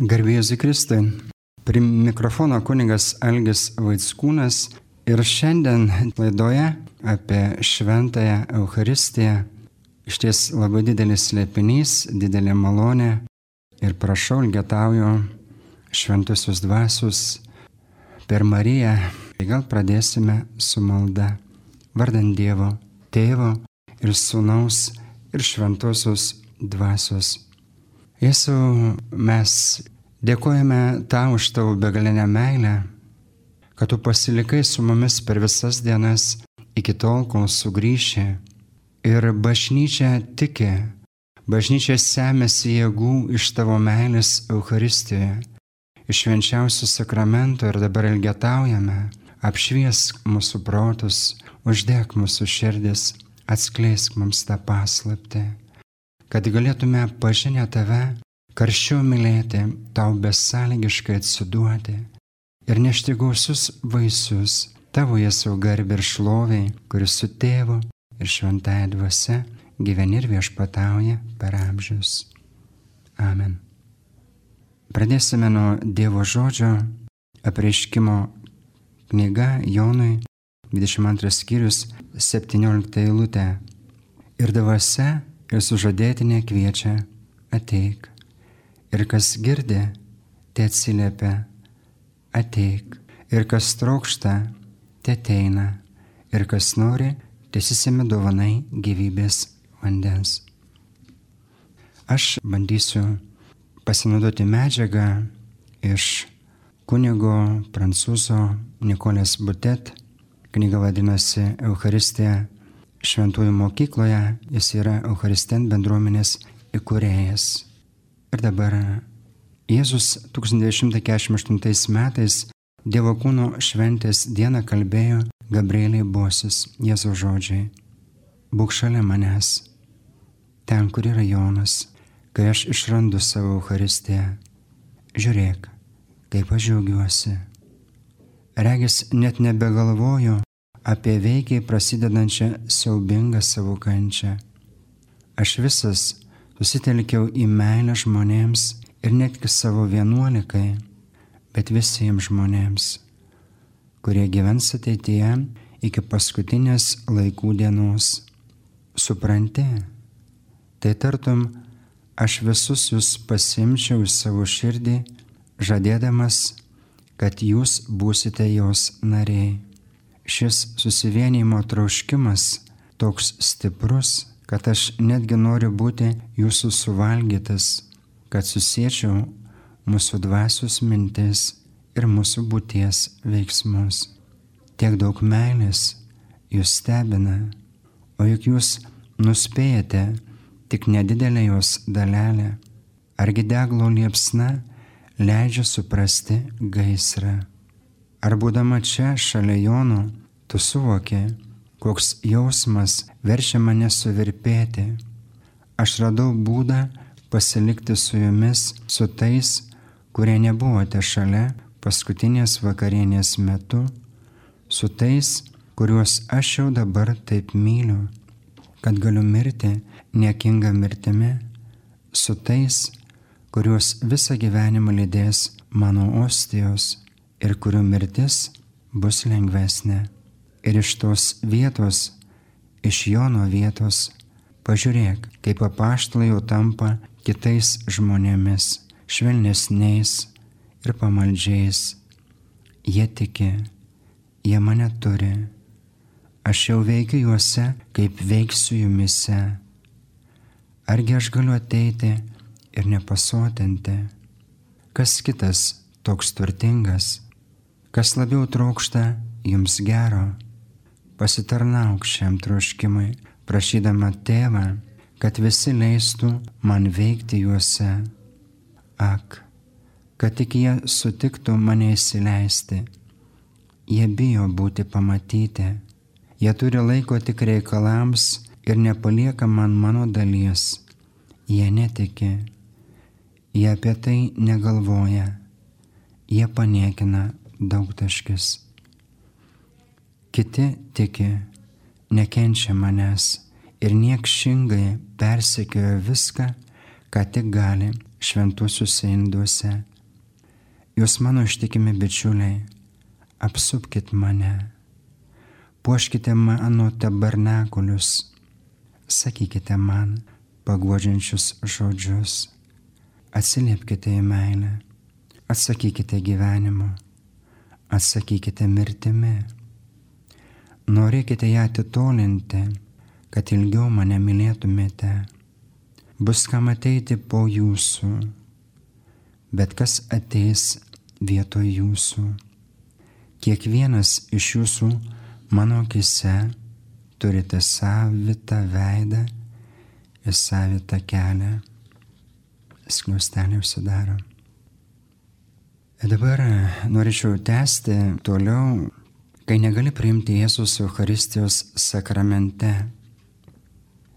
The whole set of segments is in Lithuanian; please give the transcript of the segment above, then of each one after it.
Garbėjus Kristui. Prie mikrofono kuningas Algis Vaitskūnas ir šiandien laidoje apie šventąją Eucharistiją iš ties labai didelis slėpinys, didelė malonė ir prašau, ilgetauju šventusius dvasius per Mariją. Gal pradėsime su malda. Vardant Dievo, Tėvo ir Sūnaus ir Šventosios dvasios. Jėzau, mes dėkojame tau už tavo begalinę meilę, kad tu pasilikai su mumis per visas dienas iki tol, kol sugrįši. Ir bažnyčia tiki, bažnyčia semėsi jėgų iš tavo meilės Euharistijoje, iš švenčiausių sakramentų ir dabar ilgetaujame, apšviesk mūsų protus, uždėk mūsų širdis, atskleisk mums tą paslaptį kad galėtume pažinę tave, karščiau mylėti, tau besąlygiškai atsiduoti ir nešti gausius vaisius tavo Jėzau garbė ir šloviai, kuris su tėvu ir šventąją dvasia gyveni ir viešpatauja per amžius. Amen. Pradėsime nuo Dievo žodžio apreiškimo knyga Jonui 22 skyrius 17 eilutė. Ir dvasia ir sužadėtinė kviečia ateik. Ir kas girdi, te atsiliepia ateik. Ir kas trokšta, te ateina. Ir kas nori, tiesisime dovanai gyvybės vandens. Aš bandysiu pasinaudoti medžiagą iš kunigo prancūzo Nikolės Butet. Knyga vadinasi Euharistija šventųjų mokykloje, jis yra Eucharisten bendruomenės įkūrėjas. Ir dabar Jėzus 1948 metais Dievo kūno šventės dieną kalbėjo Gabrieliai Bosis, Jėzaus žodžiai. Būk šalia manęs, ten, kur yra Jonas, kai aš išrandu savo Eucharistiją. Žiūrėk, kaip aš džiaugiuosi. Regis net nebegalvoju, apie veikiai prasidedančią siaubingą savo kančią. Aš visas susitelkiau į meilę žmonėms ir netgi savo vienuolikai, bet visiems žmonėms, kurie gyvens ateityje iki paskutinės laikų dienos. Supranti, tai tartum aš visus jūs pasimčiau į savo širdį, žadėdamas, kad jūs būsite jos nariai šis susivienimo troškimas toks stiprus, kad aš netgi noriu būti jūsų suvalgytas, kad susiečiau mūsų dvasios mintis ir mūsų būties veiksmus. Tiek daug meilės jūs stebina, o juk jūs nuspėjate tik nedidelę jos dalelę. Argi deglo liepsna leidžia suprasti gaisrą. Ar būdama čia šalia Jono, tu suvoki, koks jausmas verčia mane suvirpėti. Aš radau būdą pasilikti su jumis, su tais, kurie nebuvote šalia paskutinės vakarienės metu, su tais, kuriuos aš jau dabar taip myliu, kad galiu mirti niekingą mirtimi, su tais, kuriuos visą gyvenimą lydės mano ostijos ir kurių mirtis bus lengvesnė. Ir iš tos vietos, iš Jono vietos, pažiūrėk, kaip apaštalai jau tampa kitais žmonėmis, švelnesniais ir pamaldžiais. Jie tiki, jie mane turi. Aš jau veikiu juose, kaip veiksiu jumise. Argi aš galiu ateiti ir nepasotinti? Kas kitas toks turtingas, Kas labiau trokšta jums gero, pasitarnauk šiam troškimui, prašydama tėvą, kad visi leistų man veikti juose. Ak, kad tik jie sutiktų mane įsileisti. Jie bijo būti pamatyti, jie turi laiko tik reikalams ir nepalieka man mano dalies. Jie netiki, jie apie tai negalvoja, jie paniekina daugtaškis. Kiti tiki, nekenčia manęs ir niekšingai persekioja viską, ką tik gali šventuosiuose induose. Jūs mano ištikimi bičiuliai, apsupkite mane, puoškite mano tabernakulius, sakykite man paguodžiančius žodžius, atsiliepkite į meilę, atsakykite gyvenimu, atsakykite mirtimi, norėkite ją atitolinti, kad ilgiau mane mylėtumėte bus kam ateiti po jūsų, bet kas ateis vietoj jūsų. Kiekvienas iš jūsų mano akise turite savitą veidą ir savitą kelią. Skliaustelė užsidaro. Dabar norėčiau tęsti toliau, kai negali priimti Jėzus Eucharistijos sakramente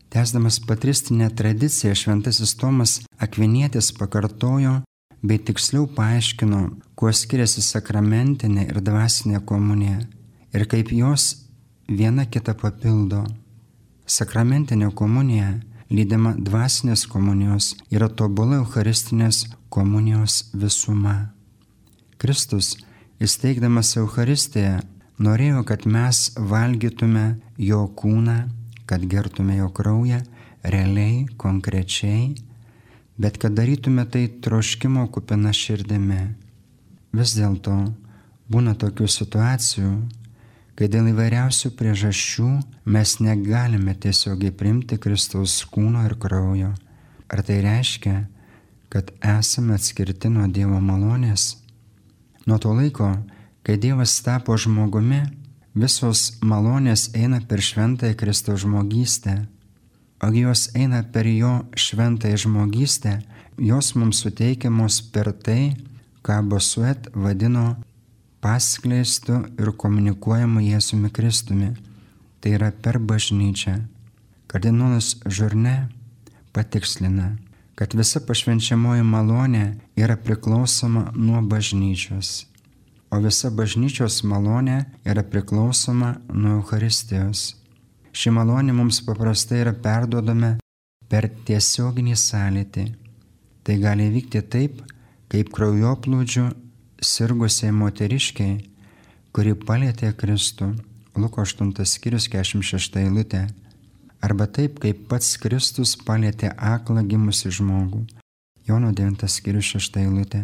Tęsdamas patristinę tradiciją, šventasis Tomas Akvinietis pakartojo bei tiksliau paaiškino, kuo skiriasi sakramentinė ir dvasinė komunija ir kaip jos viena kitą papildo. Sakramentinė komunija, lydima dvasinės komunijos, yra tobula Eucharistinės komunijos visuma. Kristus, įsteigdamas Eucharistiją, norėjo, kad mes valgytume jo kūną kad gertume jo kraują realiai, konkrečiai, bet kad darytume tai troškimo kupina širdimi. Vis dėlto būna tokių situacijų, kai dėl įvairiausių priežasčių mes negalime tiesiogiai primti Kristaus kūno ir kraujo. Ar tai reiškia, kad esame atskirti nuo Dievo malonės? Nuo to laiko, kai Dievas tapo žmogumi, Visos malonės eina per šventąją Kristaus žmogystę, o jos eina per jo šventąją žmogystę, jos mums suteikiamos per tai, ką Bosuet vadino paskleistu ir komunikuojamu Jėzumi Kristumi, tai yra per bažnyčią. Kardinolas Žurne patikslina, kad visa pašvenčiamoji malonė yra priklausoma nuo bažnyčios o visa bažnyčios malonė yra priklausoma nuo Euharistijos. Ši malonė mums paprastai yra perduodama per tiesioginį sąlytį. Tai gali vykti taip, kaip kraujoplūdžių sirgusiai moteriškiai, kuri palėtė Kristų, Luko 8 skyrius 46 eilutė, arba taip, kaip pats Kristus palėtė aklą gimusi žmogų, Jono 9 skyrius 6 eilutė.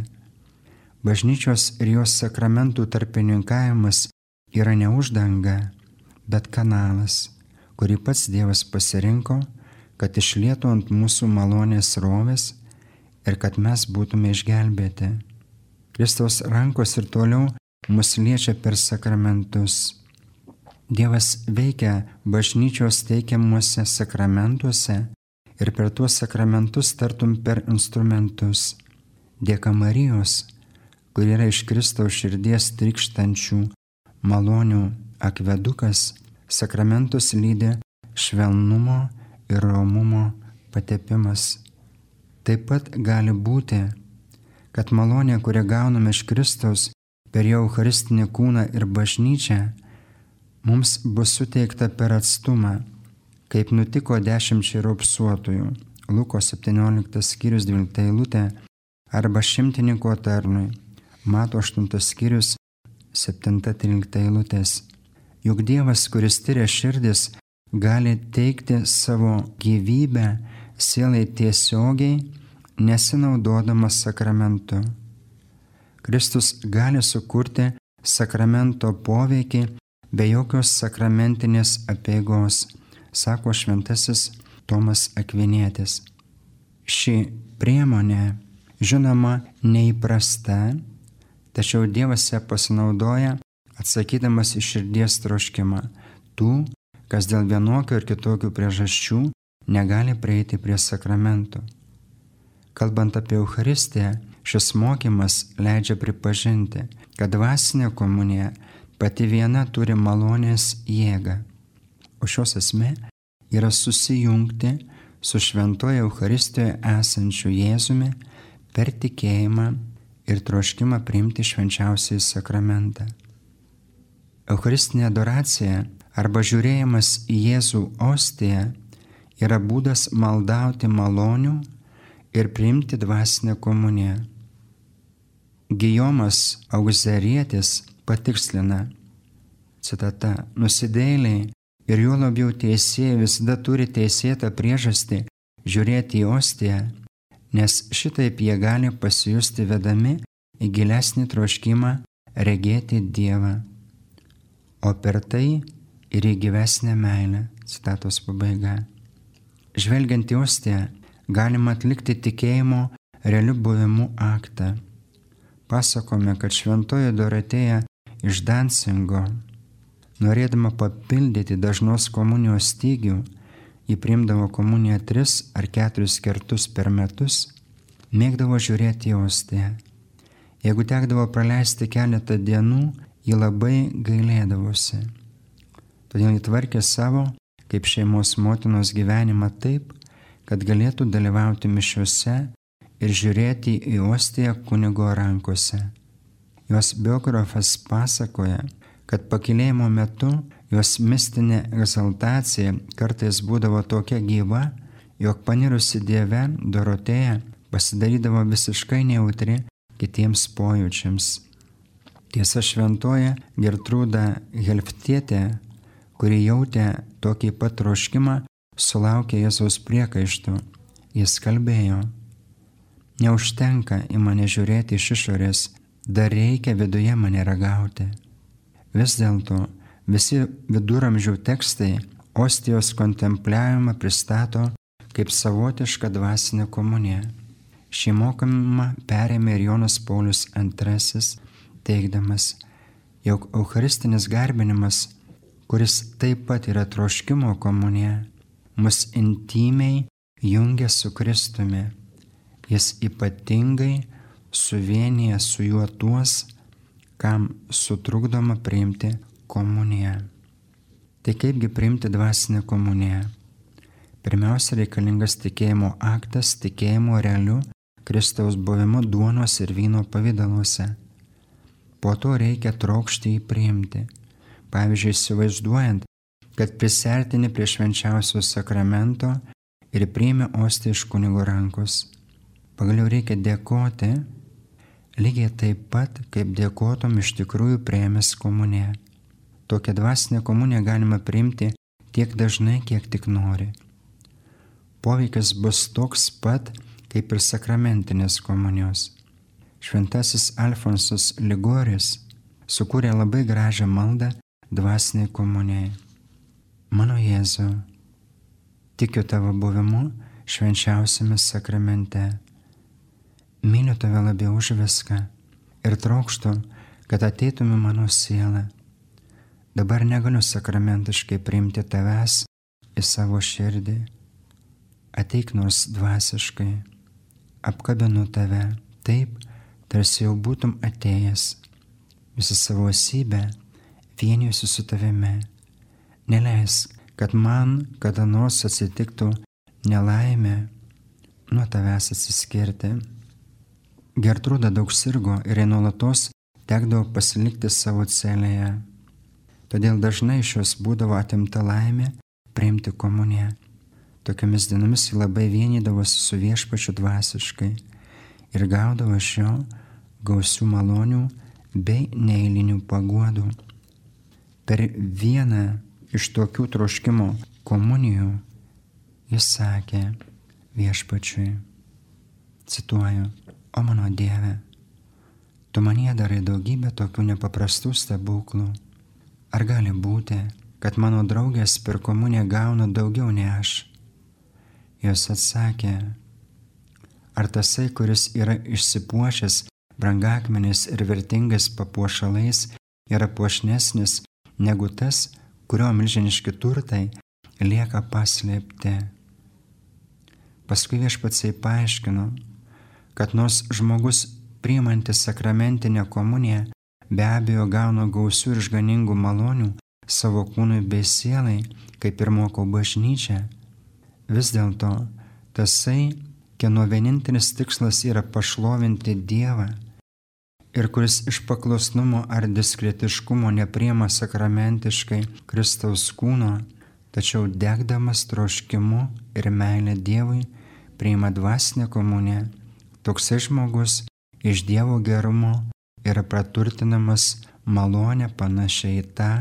Bažnyčios ir jos sakramentų tarpininkavimas yra ne uždanga, bet kanalas, kurį pats Dievas pasirinko, kad išlietų ant mūsų malonės rovės ir kad mes būtume išgelbėti. Kristaus rankos ir toliau mus liečia per sakramentus. Dievas veikia bažnyčios teikiamuose sakramentuose ir per tuos sakramentus tartum per instrumentus. Dėka Marijos kur yra iš Kristaus širdies trikštančių malonių akvedukas, sakramentus lydi švelnumo ir romumo patepimas. Taip pat gali būti, kad malonė, kurią gauname iš Kristaus per jo Eucharistinį kūną ir bažnyčią, mums bus suteikta per atstumą, kaip nutiko dešimčiai raupsuotojų. Luko 17 skyrius 12 eilutė arba šimtininko tarnui Mato 8 skyrius 7-13 eilutės. Juk Dievas, kuris tyria širdis, gali teikti savo gyvybę sielai tiesiogiai, nesinaudodamas sakramentu. Kristus gali sukurti sakramento poveikį be jokios sakramentinės apėgos, sako šventasis Tomas Akvinėtis. Ši priemonė, žinoma, neįprasta, Tačiau Dievas ją pasinaudoja atsakydamas į širdies troškimą tų, kas dėl vienokių ir kitokių priežasčių negali prieiti prie sakramentų. Kalbant apie Eucharistiją, šis mokymas leidžia pripažinti, kad dvasinė komunija pati viena turi malonės jėgą, o šios esmė yra susijungti su šventoje Eucharistijoje esančiu Jėzumi per tikėjimą ir troškimą priimti švenčiausiai sakramentą. Eucharistinė adoracija arba žiūrėjimas į Jėzų ostiją yra būdas maldauti malonių ir priimti dvasinę komuniją. Gijomas Augzerietis patikslina, citata, nusidėliai ir juo labiau teisėjai visada turi teisėtą priežastį žiūrėti į ostiją, nes šitaip jie gali pasijusti vedami į gilesnį troškimą regėti Dievą, o per tai ir į gyvesnę meilę. Citatos pabaiga. Žvelgiant į ostiją, galima atlikti tikėjimo realių buvimų aktą. Pasakome, kad šventoji Dorotėja iš Dansingo, norėdama papildyti dažnos komunijos stygių, jį primdavo komuniją tris ar keturis kartus per metus, mėgdavo žiūrėti į ostiją. Jeigu tekdavo praleisti keletą dienų, ji labai gailėdavosi. Todėl įtvarkė savo kaip šeimos motinos gyvenimą taip, kad galėtų dalyvauti mišiuose ir žiūrėti į ostiją kunigo rankose. Jos biografas pasakoja, kad pakilėjimo metu jos mistinė egzaltacija kartais būdavo tokia gyva, jog panirusi Dieve Dorotėja pasidarydavo visiškai nejautri kitiems pojūčiams. Tiesa šventoje Gertrūda Helftietė, kuri jautė tokį pat troškimą, sulaukė Jėzaus priekaištų. Jis kalbėjo, neužtenka į mane žiūrėti iš išorės, dar reikia viduje mane ragauti. Vis dėlto visi viduramžių tekstai ostijos kontempliavimą pristato kaip savotišką dvasinę komuniją. Šį mokymą perėmė ir Jonas Paulius II, teikdamas, jog Eucharistinis garbinimas, kuris taip pat yra troškimo komunija, mus intimiai jungia su Kristumi. Jis ypatingai suvienyje su juo tuos, kam sutrukdoma priimti komuniją. Tai kaipgi priimti dvasinę komuniją? Pirmiausia reikalingas tikėjimo aktas, tikėjimo realiu Kristaus buvimu duonos ir vyno pavydaluose. Po to reikia trokšti jį priimti. Pavyzdžiui, įsivaizduojant, kad prisertini prie švenčiausio sakramento ir priimi ostį iš kunigo rankos. Pagaliau reikia dėkoti, lygiai taip pat, kaip dėkotum iš tikrųjų prieimęs komuniją. Tokią dvasinę komuniją galima priimti tiek dažnai, kiek tik nori. Poveikis bus toks pat, kaip ir sakramentinės komunijos. Šventasis Alfonsas Ligoris sukūrė labai gražią maldą dvasiniai komunijai. Mano Jėzu, tikiu tavo buvimu švenčiausiame sakramente. Myliu tave labiau už viską ir trokštų, kad ateitumė mano siela. Dabar negaliu sakramentiškai priimti tavęs į savo širdį. Ateik nors dvasiškai apkabinu tave taip, tarsi jau būtum atėjęs, visą savo esybę vienijusi su tavimi. Neleisk, kad man kada nors atsitiktų nelaimė nuo tavęs atsiskirti. Gertrūda daug sirgo ir jai nuolatos tekdavo pasilikti savo celėje. Todėl dažnai iš jos būdavo atimta laimė priimti komuniją. Tokiamis dienomis ji labai vienydavosi su viešpačiu dvasiškai ir gaudavo iš jo gausių malonių bei neįlinių paguodų. Per vieną iš tokių troškimo komunijų jis sakė viešpačiui, cituoju, o mano Dieve, tu manie darai daugybę tokių nepaprastų stebuklų. Ar gali būti, kad mano draugės per komuniją gauna daugiau nei aš? Jos atsakė, ar tasai, kuris yra išsipuošęs brangakmenis ir vertingais papuošalais, yra puošnesnis negu tas, kurio milžiniški turtai lieka paslėpti. Paskui viešpatsiai paaiškino, kad nors žmogus priimantis sakramentinę komuniją be abejo gauna gausių ir išganingų malonių savo kūnui bei sielai, kaip ir moko bažnyčia, Vis dėlto tasai, kieno vienintelis tikslas yra pašlovinti Dievą ir kuris iš paklusnumo ar diskretiškumo nepriema sakramentiškai Kristaus kūno, tačiau degdamas troškimu ir meilė Dievui priima dvasinę komuniją, toksai žmogus iš Dievo gerumo yra praturtinamas malonė panašiai į tą,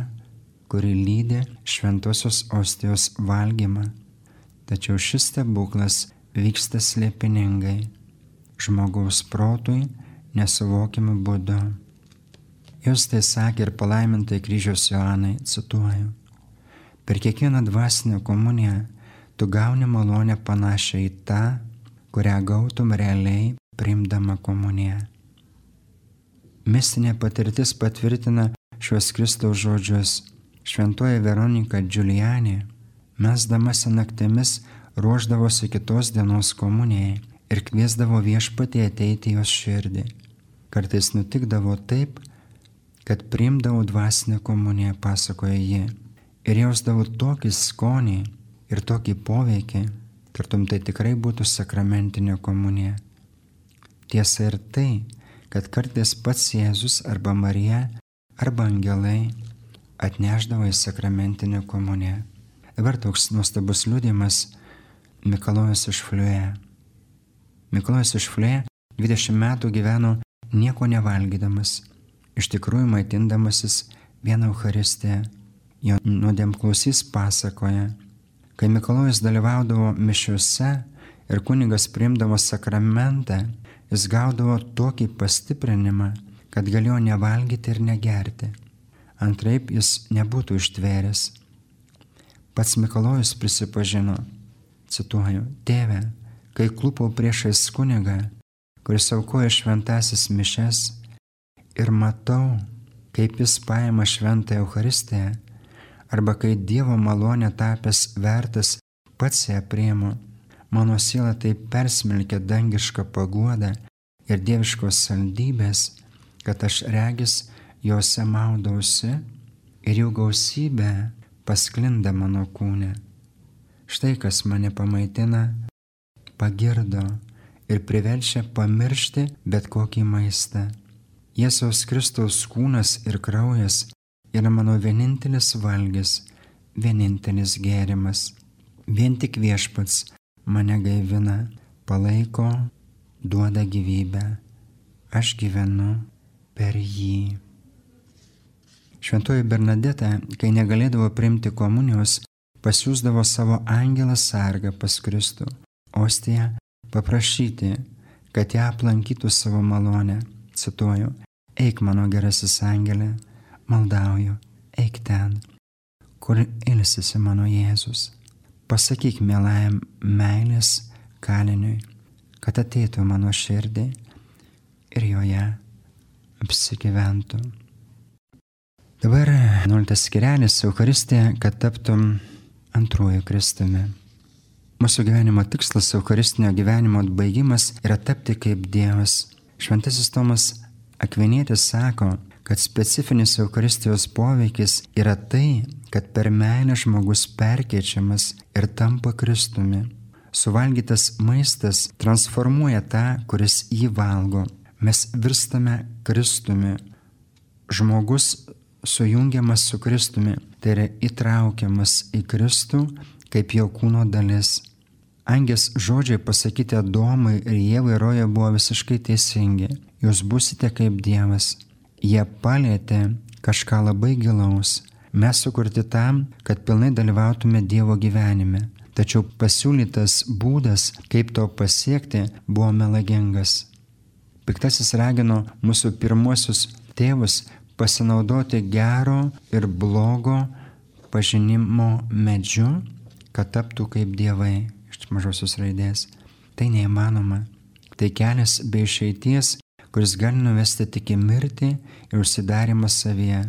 kuri lydi šventosios ostijos valgymą. Tačiau šis stebuklas vyksta slėpiningai, žmogaus protui nesuvokimu būdu. Jūs tai sakė ir palaimintai kryžiaus Joanai, cituoju. Per kiekvieną dvasinę komuniją tu gauni malonę panašią į tą, kurią gautum realiai priimdama komuniją. Mistinė patirtis patvirtina šios Kristaus žodžius. Šventoji Veronika Giuliani, mesdamasi naktimis, ruoždavosi kitos dienos komunijai ir kviesdavo viešpatį ateiti jos širdį. Kartais nutikdavo taip, kad priimdavau dvasinę komuniją, pasakoja ji, ir jausdavau tokį skonį ir tokį poveikį, tartum tai tikrai būtų sakramentinė komunija. Tiesa ir tai, kad kartais pats Jėzus arba Marija arba angelai atneždavo į sakramentinę komuniją. Dabar toks nuostabus liūdimas Mikalojus iš Fliuje. Mikalojus iš Fliuje 20 metų gyveno nieko nevalgydamas, iš tikrųjų maitindamasis vieną Eucharistiją. Jo nuodėmklausys pasakoja, kai Mikalojus dalyvaudavo mišiuose ir kunigas priimdavo sakramentą, jis gaudavo tokį pastiprinimą, kad galėjo nevalgyti ir negerti. Antraip jis nebūtų ištvėręs. Pats Mikalojus prisipažino, cituoju, tėve, kai klūpau priešais kunigą, kuris aukoja šventasis mišes ir matau, kaip jis paima šventą Eucharistiją, arba kai Dievo malonė tapęs vertas pats ją priimu, mano siela taip persmelkia dangišką paguodą ir dieviškos saldybės, kad aš regis juose maudausi ir jų gausybė pasklinda mano kūne. Štai kas mane pamaitina, pagirdo ir priverčia pamiršti bet kokį maistą. Jėzaus Kristaus kūnas ir kraujas yra mano vienintelis valgis, vienintelis gėrimas. Vien tik viešpats mane gaivina, palaiko, duoda gyvybę. Aš gyvenu per jį. Šventoji Bernadeta, kai negalėdavo priimti komunijos, pasiūsdavo savo angelą sargą pas Kristų, ostiją paprašyti, kad ją aplankytų savo malonę. Cituoju, eik mano gerasis angelė, maldauju, eik ten, kur ilsisi mano Jėzus. Pasakyk mielajam meilės kaliniui, kad ateitų mano širdį ir joje apsigyventų. Dabar 11 skirelis Euharistė, kad taptum antruoju Kristumi. Mūsų gyvenimo tikslas, Eucharistinio gyvenimo atbaigimas yra tapti kaip Dievas. Šventasis Tomas Akvinėtis sako, kad specifinis Eucharistijos poveikis yra tai, kad per meilę žmogus perkeičiamas ir tampa Kristumi. Suvalgytas maistas transformuoja tą, kuris jį valgo. Mes virstame Kristumi. Žmogus sujungiamas su Kristumi, tai yra įtraukiamas į Kristų kaip jo kūno dalis. Angės žodžiai pasakyti Adomui ir Jėvai roje buvo visiškai teisingi. Jūs busite kaip Dievas. Jie palėtė kažką labai gilaus. Mes sukurti tam, kad pilnai dalyvautume Dievo gyvenime. Tačiau pasiūlytas būdas, kaip to pasiekti, buvo melagingas. Piktasis ragino mūsų pirmuosius tėvus pasinaudoti gero ir blogo pažinimo medžiu, kad taptų kaip dievai iš mažosios raidės. Tai neįmanoma. Tai kelias be išeities, kuris gali nuvesti tik į mirtį ir užsidarimą savyje.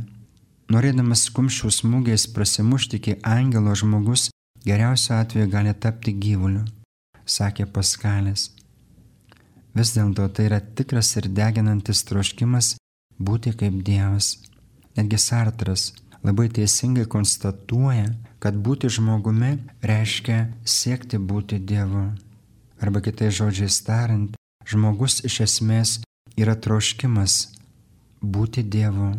Norėdamas kumščių smūgiais prasimušti iki angelo žmogus geriausiu atveju gali tapti gyvuliu, sakė Paskalis. Vis dėlto tai yra tikras ir deginantis troškimas būti kaip Dievas. Netgi Sartras labai teisingai konstatuoja, kad būti žmogumi reiškia siekti būti Dievu. Arba kitai žodžiais tariant, žmogus iš esmės yra troškimas būti Dievu.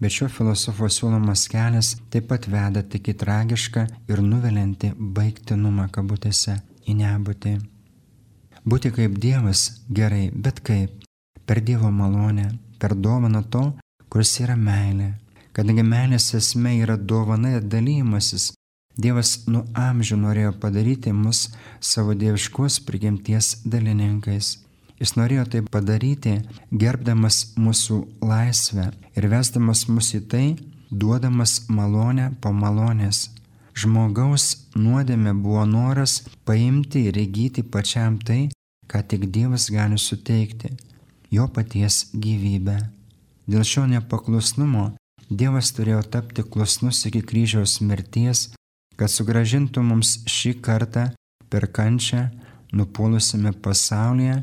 Bet šio filosofo siūlomas kelias taip pat veda tik į tragišką ir nuvelinti baigtinumą kabutėse į nebūtį. Būti kaip Dievas gerai, bet kaip? Per Dievo malonę, per dovaną to, kuris yra meilė. Kadangi meilės esmė yra dovana ir dalymasis, Dievas nuo amžių norėjo padaryti mus savo dieviškos prigimties dalininkais. Jis norėjo tai padaryti, gerbdamas mūsų laisvę ir vesdamas mus į tai, duodamas malonę po malonės. Žmogaus nuodėmė buvo noras paimti ir įgyti pačiam tai, ką tik Dievas gali suteikti - jo paties gyvybę. Dėl šio nepaklusnumo Dievas turėjo tapti klusnus iki kryžiaus mirties kad sugražintų mums šį kartą per kančią nupuolusiame pasaulyje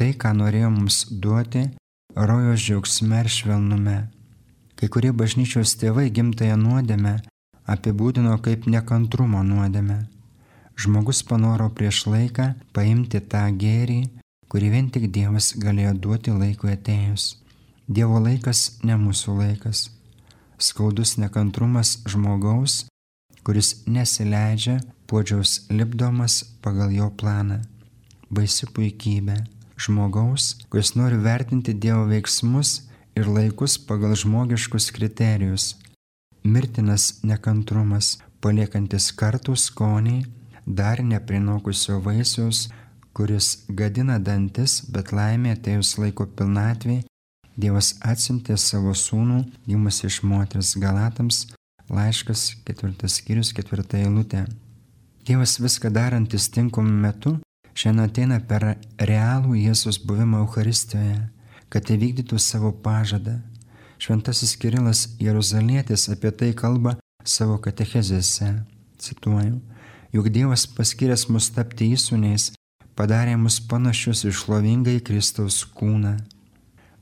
tai, ką norėjo mums duoti rojos džiaugsme ir švelnume. Kai kurie bažnyčios tėvai gimtąją nuodėmę apibūdino kaip nekantrumo nuodėmę. Žmogus panoro prieš laiką paimti tą gėrį, kurį vien tik Dievas galėjo duoti laikui atėjus. Dievo laikas ne mūsų laikas. Skaudus nekantrumas žmogaus kuris nesileidžia puodžiaus lipdomas pagal jo planą. Baisi puikybė žmogaus, kuris nori vertinti Dievo veiksmus ir laikus pagal žmogiškus kriterijus. Mirtinas nekantrumas, paliekantis kartų skonį, dar neprinokusio vaisiaus, kuris gadina dantis, bet laimė atėjus laiko pilnatvį, Dievas atsintė savo sūnų, gimus iš moters Galatams laiškas ketvirtas skyrius ketvirta eilutė. Dievas viską darantis tinkamu metu šiandien ateina per realų Jėzus buvimą Euharistijoje, kad įvykdytų savo pažadą. Šventasis Kirilas Jeruzalėtis apie tai kalba savo katechezėse. Cituoju, juk Dievas paskyręs mus tapti įsūniais, padarė mus panašius išlovingai Kristaus kūną.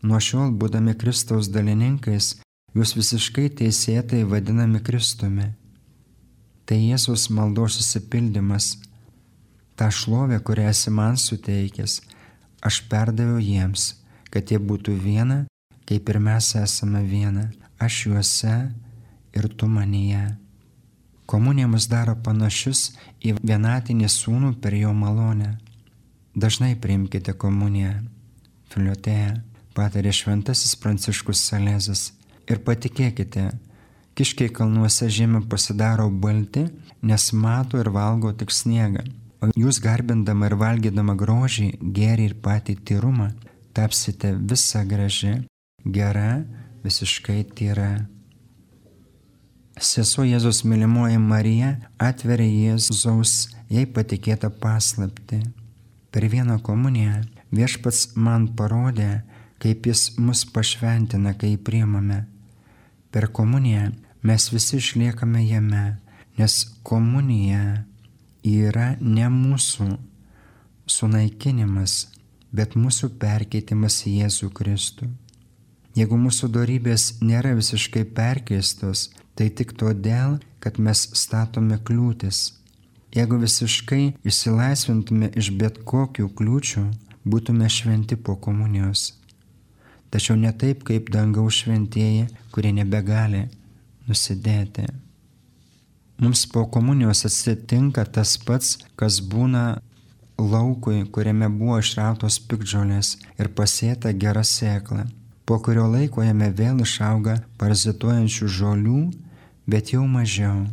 Nuo šiol, būdami Kristaus dalininkais, jūs visiškai teisėtai vadinami Kristumi. Tai Jėzus maldos susipildymas. Ta šlovė, kurią esi man suteikęs, aš perdaviau jiems, kad jie būtų viena, kaip ir mes esame viena, aš juose ir tu manyje. Komunija mus daro panašius į vienatinį sūnų per jo malonę. Dažnai priimkite komuniją. Filiotėje patarė šventasis Pranciškus Salezas Ir patikėkite, kiškiai kalnuose žiemą pasidaro balti, nes mato ir valgo tik sniegą. O jūs garbindama ir valgydama grožį, gerį ir patį tyrumą, tapsite visa graži, gera, visiškai tyra. Sesuo Jėzus mylimoji Marija atveria Jėzaus jai patikėtą paslapti. Per vieną komuniją viešpats man parodė, kaip jis mus pašventina, kai priimame Per komuniją mes visi išliekame jame, nes komunija yra ne mūsų sunaikinimas, bet mūsų perkeitimas į Jėzų Kristų. Jeigu mūsų darybės nėra visiškai perkeistos, tai tik todėl, kad mes statome kliūtis. Jeigu visiškai išsilaisvintume iš bet kokių kliūčių, būtume šventi po komunijos tačiau ne taip kaip dangaus šventieji, kurie nebegali nusidėti. Mums po komunijos atsitinka tas pats, kas būna laukui, kuriame buvo išrautos pikdžiolės ir pasėta gera sėkla. Po kurio laiko jame vėl išauga parazituojančių žolių, bet jau mažiau.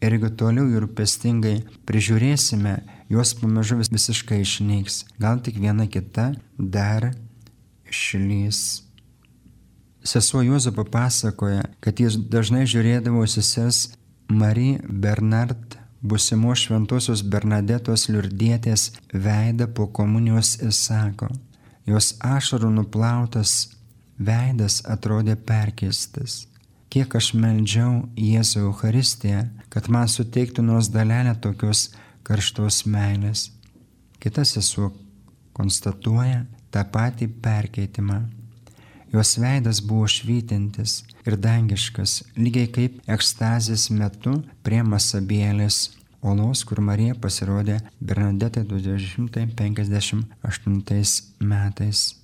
Ir jeigu toliau ir rūpestingai prižiūrėsime, jos pamažu visiškai išnyks. Gal tik viena kita dar šilys. Sesuo Juozapo pasakoja, kad jis dažnai žiūrėdavo sesers Marie Bernard, busimo šventosios Bernadetos liurdietės veidą po komunijos ir sako, jos ašarų nuplautas veidas atrodė perkeistas. Kiek aš meldžiau Jėzų Euharistiją, kad man suteiktų nors dalelę tokios karštos meilės. Kitas sesuo konstatuoja, tą patį perkeitimą. Jos veidas buvo švytintis ir dangiškas, lygiai kaip ekstazės metu prie Masabėlės olos, kur Marija pasirodė Bernadetai 258 metais.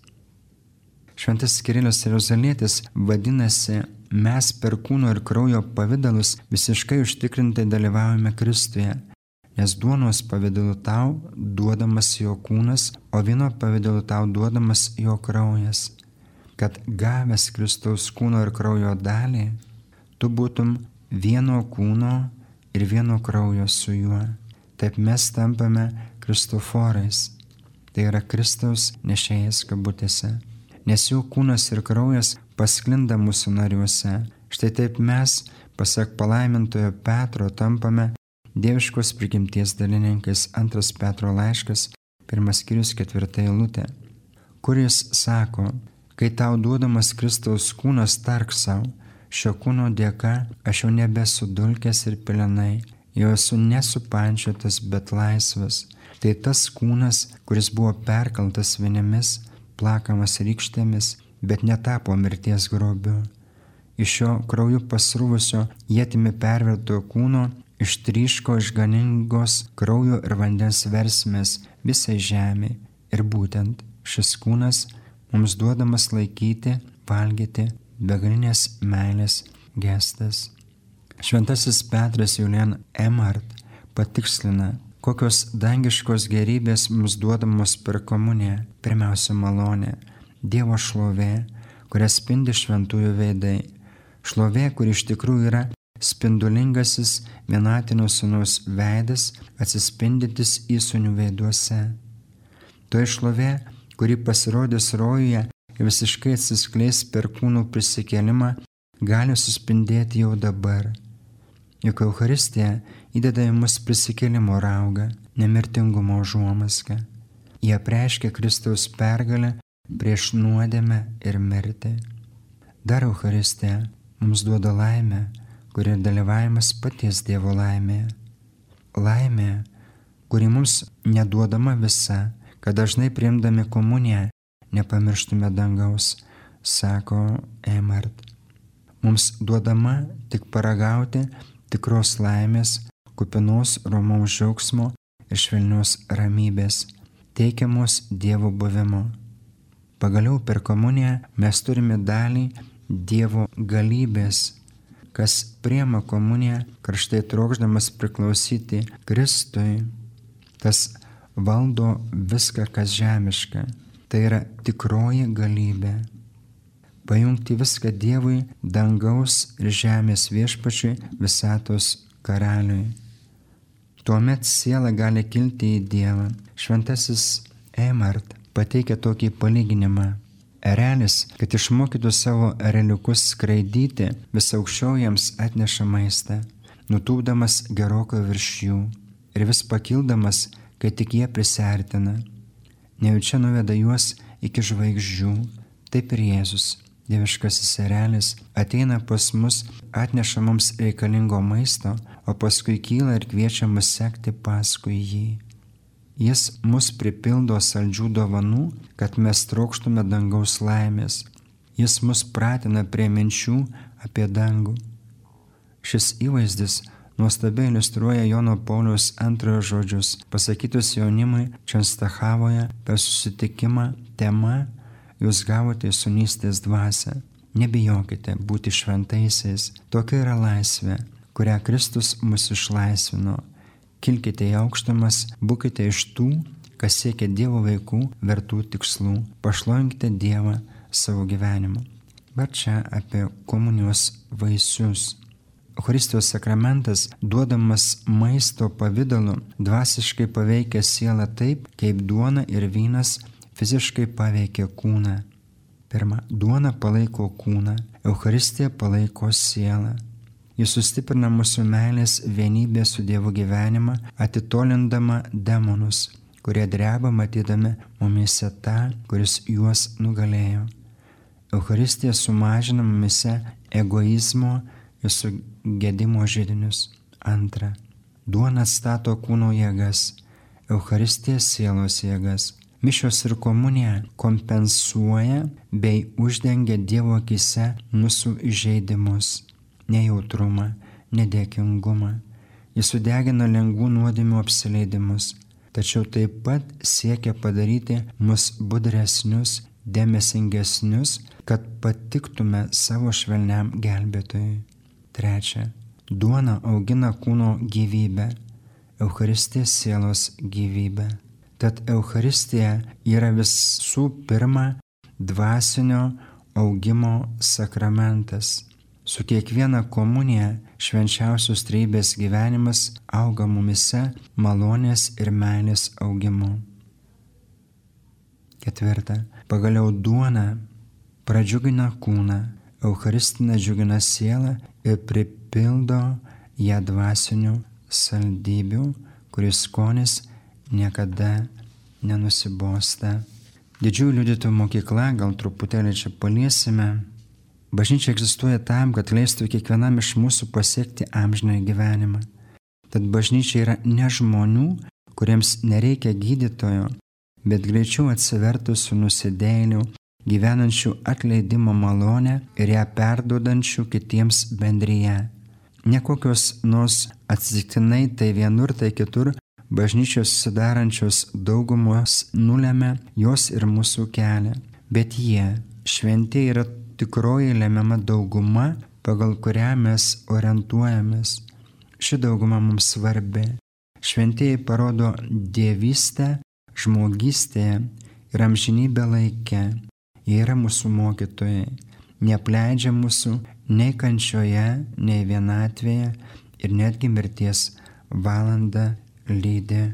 Šventas Kirilas Jeruzalėtis vadinasi, mes per kūno ir kraujo pavydalus visiškai užtikrintai dalyvaujame Kristuje, nes duonos pavydalu tau duodamas jo kūnas, o vyno pavydalu tau duodamas jo kraujas, kad gavęs Kristaus kūno ir kraujo dalį, tu būtum vieno kūno ir vieno kraujo su juo. Taip mes tampame Kristoforais, tai yra Kristaus nešėjas kabutėse, nes jų kūnas ir kraujas pasklinda mūsų nariuose. Štai taip mes, pasak palaimintojo Petro, tampame Dieviškos prigimties dalininkais antras Petro laiškas, pirmas skyrius ketvirta eilutė, kuris sako, kai tau duodamas Kristaus kūnas tark savo, šio kūno dėka aš jau nebesu dulkės ir pelenai, jau esu nesupančiotas, bet laisvas. Tai tas kūnas, kuris buvo perkaltas vinimis, plakamas rykštėmis, bet netapo mirties grobiu. Iš šio krauju pasrūvusio jėtimi perverto kūno ištryško išganingos kraujo ir vandens versmės visai žemė ir būtent šis kūnas mums duodamas laikyti, valgyti begalinės meilės gestas. Šventasis Petras Julian Emart patikslina, kokios dangiškos gerybės mums duodamos per komuniją. Pirmiausia malonė, Dievo šlovė, kurią spindi šventųjų veidai. Šlovė, kuri iš tikrųjų yra spindulingasis vienatinio sūnaus veidas atsispindintis įsūnių veiduose. To išlovė, kuri pasirodys rojuje ir visiškai atsiskleis per kūnų prisikelimą, gali suspindėti jau dabar. Juk Euharistija įdeda į mus prisikelimo raugą, nemirtingumo užuomaską. Jie preiškia Kristaus pergalę prieš nuodėmę ir mirtį. Dar Euharistija mums duoda laimę, kuri dalyvavimas paties Dievo laimėje. Laimė, kuri mums neduodama visa, kad dažnai priimdami komuniją nepamirštume dangaus, sako Emart. Mums duodama tik paragauti tikros laimės, kupinos romaus džiaugsmo ir švelnios ramybės, teikiamos Dievo buvimo. Pagaliau per komuniją mes turime dalį Dievo galybės kas priema komuniją, karštai trokšdamas priklausyti Kristui, tas valdo viską, kas žemiška. Tai yra tikroji galybė. Pajungti viską Dievui, dangaus ir žemės viešpačiui, visatos karaliui. Tuomet siela gali kilti į Dievą. Šventasis Emart pateikia tokį palyginimą. Erelis, kad išmokytų savo ereliukus skraidyti, vis aukščiau jiems atneša maistą, nutūpdamas gerokai virš jų ir vis pakildamas, kai tik jie prisertina. Nejučia nuveda juos iki žvaigždžių, taip ir Jėzus, dieviškasis erelis, ateina pas mus, atneša mums reikalingo maisto, o paskui kyla ir kviečia mus sekti paskui jį. Jis mus pripildo saldžių dovanų, kad mes trokštume dangaus laimės. Jis mus pratina prie minčių apie dangų. Šis įvaizdis nuostabiai iliustruoja Jono Paulius antrojo žodžius, pasakytus jaunimui Čenstachavoje per susitikimą tema Jūs gavote sunystės dvasę. Nebijokite būti šventaisiais, tokia yra laisvė, kurią Kristus mus išlaisvino kilkite į aukštumas, būkite iš tų, kas siekia Dievo vaikų vertų tikslų, pašlovinkite Dievą savo gyvenimu. Bet čia apie komunijos vaisius. Eucharistijos sakramentas, duodamas maisto pavydalu, dvasiškai paveikia sielą taip, kaip duona ir vynas fiziškai paveikia kūną. Pirma, duona palaiko kūną, Eucharistija palaiko sielą. Jis sustiprina mūsų meilės vienybę su Dievu gyvenimą, atitolindama demonus, kurie dreba matydami mumise tą, kuris juos nugalėjo. Euharistija sumažina mumise egoizmo ir sugėdimo žydinius. Antra. Duona stato kūno jėgas, Euharistija sielos jėgas. Mišios ir komunija kompensuoja bei uždengia Dievo akise mūsų įžeidimus nejautrumą, nedėkingumą. Jis sudegina lengvų nuodėmių apsileidimus, tačiau taip pat siekia padaryti mus budresnius, dėmesingesnius, kad patiktume savo švelniam gelbėtojui. Trečia. Duona augina kūno gyvybę. Eucharistija sielos gyvybė. Tad Eucharistija yra visų pirma dvasinio augimo sakramentas. Su kiekviena komunija švenčiausios treibės gyvenimas auga mumise malonės ir meilės augimu. Ketvirta. Pagaliau duona pradžiugina kūną, Eucharistina džiugina sielą ir pripildo ją dvasinių saldybių, kuris skonis niekada nenusibosta. Didžiųjų liudytojų mokykla, gal truputėlį čia paliesime. Bažnyčia egzistuoja tam, kad leistų kiekvienam iš mūsų pasiekti amžinąjį gyvenimą. Tad bažnyčia yra ne žmonių, kuriems nereikia gydytojo, bet greičiau atsivertusių nusidėlių, gyvenančių atleidimo malonę ir ją perduodančių kitiems bendryje. Nekokios nors atsitiktinai tai vienur, tai kitur bažnyčios sudarančios daugumos nulėmė jos ir mūsų kelią, bet jie, šventi, yra tikroji lemiama dauguma, pagal kurią mes orientuojamės. Ši dauguma mums svarbi. Šventieji parodo dievystę žmogystėje ir amžinybę laikę. Jie yra mūsų mokytojai, neapleidžia mūsų nei kančioje, nei vienatvėje ir netgi mirties valandą lydi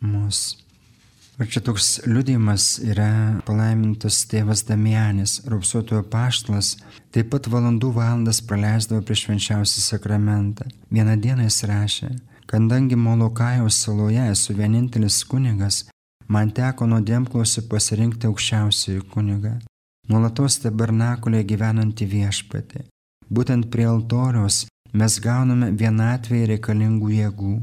mus. Ir čia toks liudijimas yra palaimintas tėvas Damianis, raupsuotojo paštlas, taip pat valandų valandas praleisdavo prieš švenčiausią sakramentą. Vieną dieną jis rašė, kadangi Molokajaus saloje esu vienintelis kunigas, man teko nuodėmklausi pasirinkti aukščiausiųjų kunigą. Nuolatos tabernakulė gyvenantį viešpatį. Būtent prie altoriaus mes gauname vienatvėje reikalingų jėgų.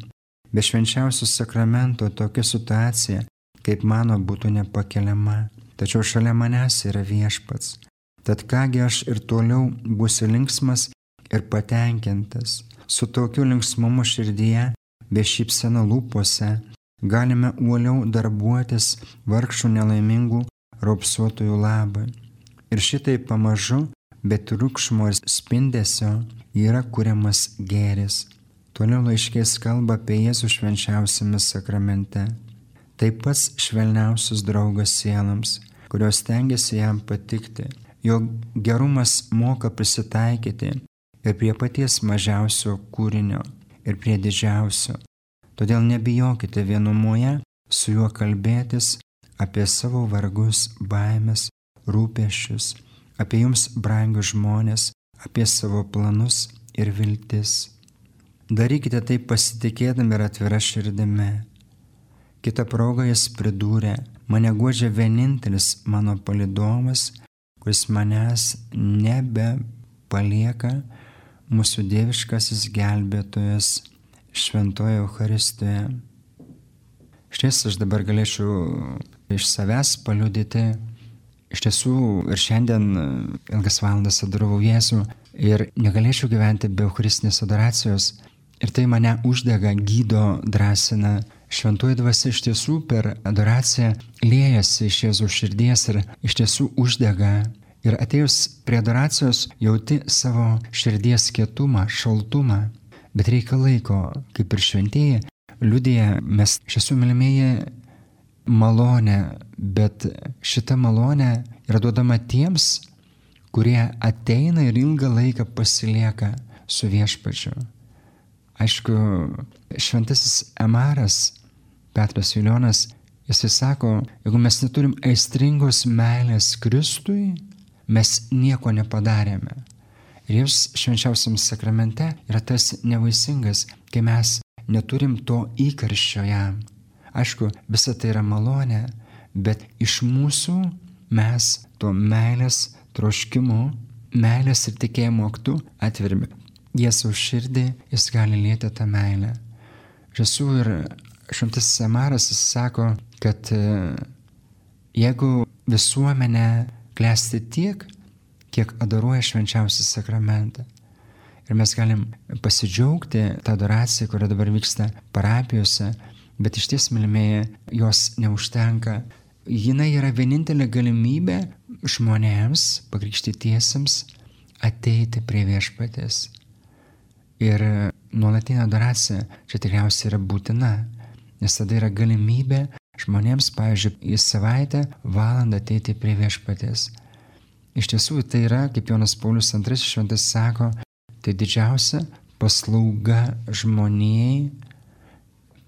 Be švenčiausio sakramento tokia situacija, kaip mano, būtų nepakeliama. Tačiau šalia manęs yra viešpats. Tad kągi aš ir toliau būsiu linksmas ir patenkintas. Su tokiu linksmumu širdyje, be šypsena lūpose, galime uoliau darbuotis vargšų nelaimingų raupsuotojų labai. Ir šitai pamažu, bet triukšmo ir spindesio yra kuriamas gėris. Toliau laiškės kalba apie Jėzų švenčiausiame sakramente. Tai pats švelniausias draugas sielams, kurios tengiasi jam patikti. Jo gerumas moka prisitaikyti ir prie paties mažiausio kūrinio, ir prie didžiausio. Todėl nebijokite vienumoje su juo kalbėtis apie savo vargus, baimės, rūpešius, apie jums brangius žmonės, apie savo planus ir viltis. Darykite tai pasitikėdami ir atvira širdimi. Kita proga jis pridūrė, mane guodžia vienintelis mano palidovas, kuris manęs nebe palieka mūsų dieviškasis gelbėtojas šventoje Eucharistoje. Šties aš dabar galėčiau iš savęs paliudyti. Iš tiesų ir šiandien ilgas valandas adoravau Jėzų ir negalėčiau gyventi be Eucharistinės adoracijos. Ir tai mane uždega, gydo, drąsina. Šventoji dvasia iš tiesų per adoraciją liejasi iš Jėzų širdies ir iš tiesų uždega. Ir atėjus prie adoracijos jauti savo širdies kietumą, šaltumą. Bet reikia laiko, kaip ir šventieji, liudėja, mes šiesų mylimieji malonę, bet šita malonė yra duodama tiems, kurie ateina ir ilgą laiką pasilieka su viešpačiu. Aišku, šventasis Emaras, Petras Viljonas, jisai sako, jeigu mes neturim aistringos meilės Kristui, mes nieko nepadarėme. Ir jis švenčiausiam sakramente yra tas nevaisingas, kai mes neturim to įkarščio jam. Aišku, visa tai yra malonė, bet iš mūsų mes to meilės troškimu, meilės ir tikėjimo aktu atvirime Jėzaus širdį, jis gali lieti tą meilę. Žesų ir šventas Samaras jis sako, kad e, jeigu visuomenė klesti tiek, kiek adoruoja švenčiausią sakramentą, ir mes galim pasidžiaugti tą adoraciją, kuri dabar vyksta parapijose, bet iš ties, mylimieji, jos neužtenka. Jinai yra vienintelė galimybė žmonėms, pakrikštytiesiems, ateiti prie viešpatės ir nuolatinė adoracija čia tikriausiai yra būtina, nes tada yra galimybė žmonėms, pavyzdžiui, į savaitę valandą ateiti prie viešpatės. Iš tiesų tai yra, kaip Jonas Paulius II šventas sako, tai didžiausia paslauga žmonijai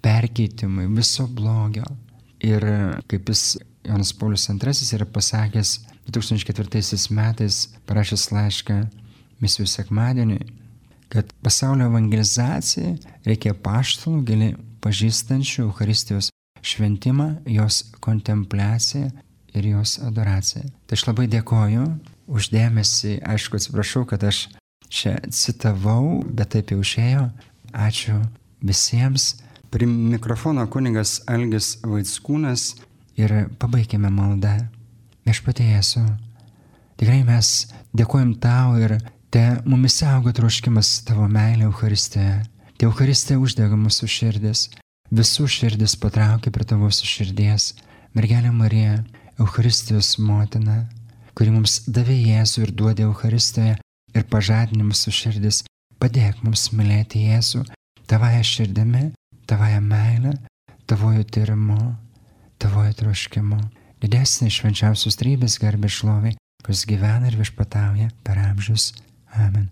perkeitimui viso blogio. Ir kaip jis Jonas Paulius II yra pasakęs 2004 metais, parašęs laišką misijų sekmadieniui, kad pasaulio evangelizacijai reikia paštalų gili pažįstančių Euharistijos šventimą, jos kontempliaciją ir jos adoraciją. Tai aš labai dėkoju uždėmesi, aišku, atsiprašau, kad aš čia citavau, bet taip jau išėjo. Ačiū visiems. Prie mikrofono kuningas Algis Vaitskūnas ir pabaigime maldą. Viešpatėjėsiu, tikrai mes dėkojom tau ir te mumis auga troškimas tavo meilė Euharistėje. Te Euharistė uždega mūsų širdis, visų širdis patraukia prie tavo širdies. Mergelė Marija, Euharistijos motina, kuri mums davė Jėzų ir duodė Euharistiją ir pažadinė mūsų širdis, padėk mums mylėti Jėzų tavoje širdimi, tavoje meilė, tavojo tyrimu, tavojo troškimu. Didesnė švenčiausios trybės garbė šloviai, kuris gyvena ir viešpatauja per amžius. Amen.